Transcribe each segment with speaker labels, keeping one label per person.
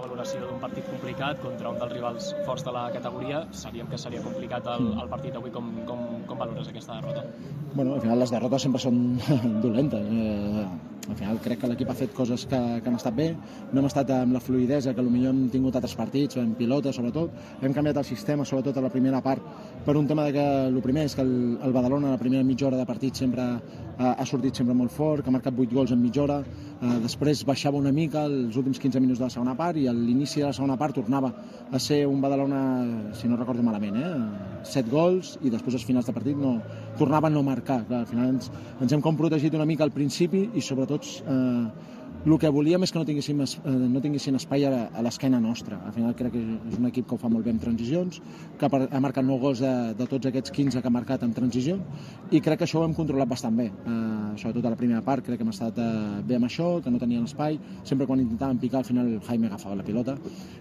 Speaker 1: La valoració d'un partit complicat contra un dels rivals forts de la categoria. Sabíem que seria complicat el, el partit avui. Com, com, com valores aquesta derrota?
Speaker 2: Bueno, al final les derrotes sempre són dolentes. Eh, al final crec que l'equip ha fet coses que, que han estat bé, no hem estat amb la fluidesa que potser hem tingut altres partits, en pilota sobretot, hem canviat el sistema sobretot a la primera part per un tema de que el primer és que el, el Badalona a la primera mitja hora de partit sempre ha, ha sortit sempre molt fort, que ha marcat 8 gols en mitja hora, eh, després baixava una mica els últims 15 minuts de la segona part i a l'inici de la segona part tornava a ser un Badalona, si no recordo malament, eh, 7 gols i després als finals de partit no, tornava a no marcar. Clar, al final ens, ens hem com protegit una mica al principi i sobretot eh, el que volíem és que no tinguéssim, eh, no tinguessin espai a, a l'esquena nostra. Al final crec que és un equip que ho fa molt bé en transicions, que ha, marcat 9 gols de, de tots aquests 15 que ha marcat en transició i crec que això ho hem controlat bastant bé. Eh, sobretot a la primera part crec que hem estat eh, bé amb això, que no tenien espai. Sempre quan intentàvem picar al final Jaime agafava la pilota.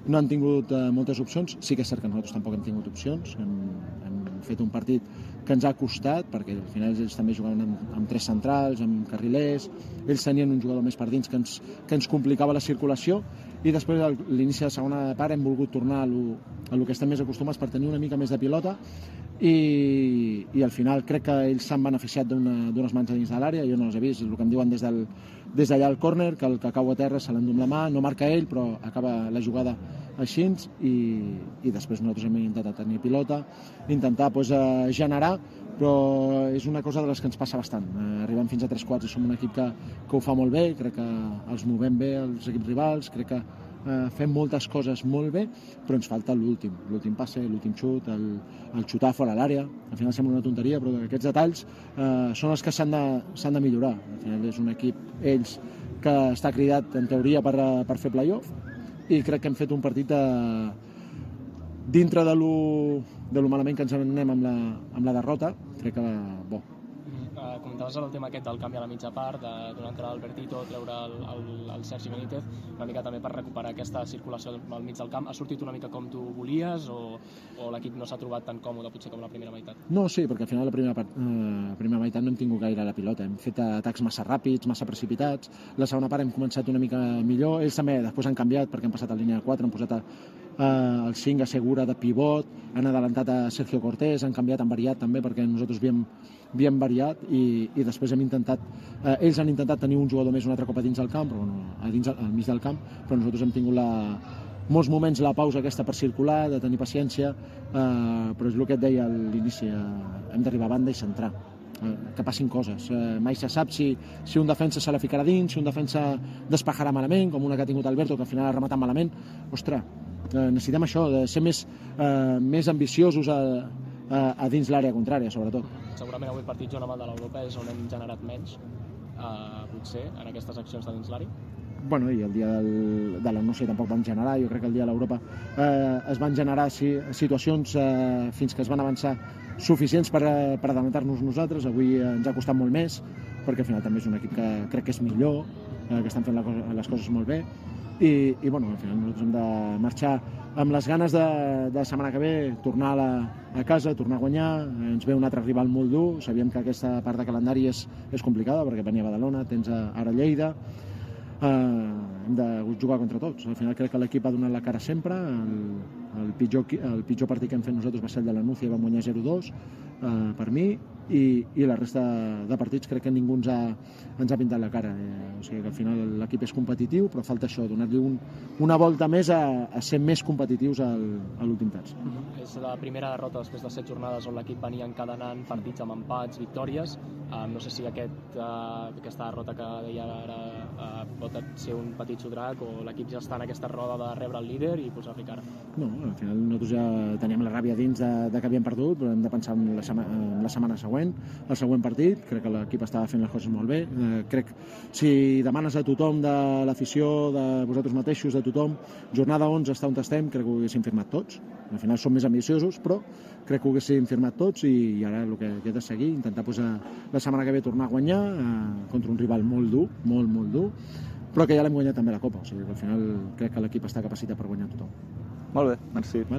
Speaker 2: No han tingut eh, moltes opcions, sí que és cert que nosaltres tampoc hem tingut opcions. Hem, fet un partit que ens ha costat, perquè al final ells també jugaven amb, amb tres centrals, amb carrilers, ells tenien un jugador més per dins que ens, que ens complicava la circulació, i després a l'inici de la segona part hem volgut tornar a lo, a lo que estem més acostumats per tenir una mica més de pilota i, i al final crec que ells s'han beneficiat d'unes mans a dins de l'àrea, jo no les he vist, el que em diuen des del, des d'allà al córner, que el que cau a terra se l'endú amb la mà, no marca ell, però acaba la jugada així i, i després nosaltres hem intentat tenir pilota, intentar pues, eh, generar, però és una cosa de les que ens passa bastant. Eh, arribem fins a tres quarts i som un equip que, que ho fa molt bé, crec que els movem bé els equips rivals, crec que eh, fem moltes coses molt bé, però ens falta l'últim, l'últim passe, l'últim xut, el, el xutar fora l'àrea. Al final sembla una tonteria, però aquests detalls eh, són els que s'han de, de millorar. Al final és un equip, ells, que està cridat en teoria per, per fer playoff i crec que hem fet un partit eh, dintre de lo, de lo malament que ens anem amb la, amb la derrota, crec que bo,
Speaker 1: eh, comentaves el tema aquest del canvi a la mitja part, de donar al Bertito, treure el, el, el Sergi Benítez, una mica també per recuperar aquesta circulació al mig del camp. Ha sortit una mica com tu volies o, o l'equip no s'ha trobat tan còmode potser com la primera meitat?
Speaker 2: No, sí, perquè al final la primera, part, eh, primera meitat no hem tingut gaire la pilota. Hem fet atacs massa ràpids, massa precipitats. La segona part hem començat una mica millor. Ells també després han canviat perquè han passat a línia de 4, han posat a, eh, el 5 assegura de pivot, han adelantat a Sergio Cortés, han canviat, han variat també perquè nosaltres havíem, havíem variat i, i després hem intentat, eh, ells han intentat tenir un jugador més un altre cop a dins del camp, però no, a dins, al mig del camp, però nosaltres hem tingut la, molts moments la pausa aquesta per circular, de tenir paciència, eh, però és el que et deia a l'inici, eh, hem d'arribar a banda i centrar eh, que passin coses. Eh, mai se sap si, si un defensa se la ficarà dins, si un defensa despejarà malament, com una que ha tingut Alberto, que al final ha rematat malament. Ostres, eh, necessitem això, de ser més, eh, més ambiciosos a, a, a dins l'àrea contrària, sobretot.
Speaker 1: Segurament avui el partit amb el de l'Europa és on hem generat menys, eh, potser, en aquestes accions de dins l'àrea?
Speaker 2: bueno, i el dia del, de la no sé, tampoc van generar, jo crec que el dia de l'Europa eh, es van generar si, situacions eh, fins que es van avançar suficients per, eh, per adelantar-nos nosaltres, avui eh, ens ha costat molt més, perquè al final també és un equip que crec que és millor, eh, que estan fent la cosa, les coses molt bé, i, i bueno, al final nosaltres hem de marxar amb les ganes de, de setmana que ve tornar a, la, a casa, tornar a guanyar. Ens ve un altre rival molt dur. Sabíem que aquesta part de calendari és, és complicada perquè venia a Badalona, tens ara Lleida. Eh, hem de jugar contra tots. Al final crec que l'equip ha donat la cara sempre. El, el, pitjor, el pitjor partit que hem fet nosaltres va ser el de la Núcia, vam guanyar 0-2 eh, per mi i, i la resta de partits crec que ningú ens ha, ens ha pintat la cara. Eh, o sigui que al final l'equip és competitiu, però falta això, donar-li un, una volta més a, a ser més competitius al, a l'últim terç. Mm
Speaker 1: -hmm. És la primera derrota després de set jornades on l'equip venia encadenant partits amb empats, victòries. Uh, no sé si aquest, uh, aquesta derrota que deia ara pot ser un petit sodrac o l'equip ja està en aquesta roda de rebre el líder i posar-li cara.
Speaker 2: No, al final nosaltres ja teníem la ràbia dins de, de que havíem perdut, però hem de pensar en la, sema, en la setmana següent, el següent partit. Crec que l'equip estava fent les coses molt bé. Eh, crec, si demanes a tothom de l'afició, de vosaltres mateixos, de tothom, jornada 11 està on estem, crec que ho haguéssim firmat tots. Al final som més ambiciosos, però crec que ho haguéssim firmat tots i, i ara el que queda és seguir, intentar posar la setmana que ve tornar a guanyar eh, contra un rival molt dur, molt, molt dur, però que ja l'hem guanyat també la Copa, o sigui que al final crec que l'equip està capacitat per guanyar tothom.
Speaker 3: Molt bé, merci.
Speaker 2: Vale?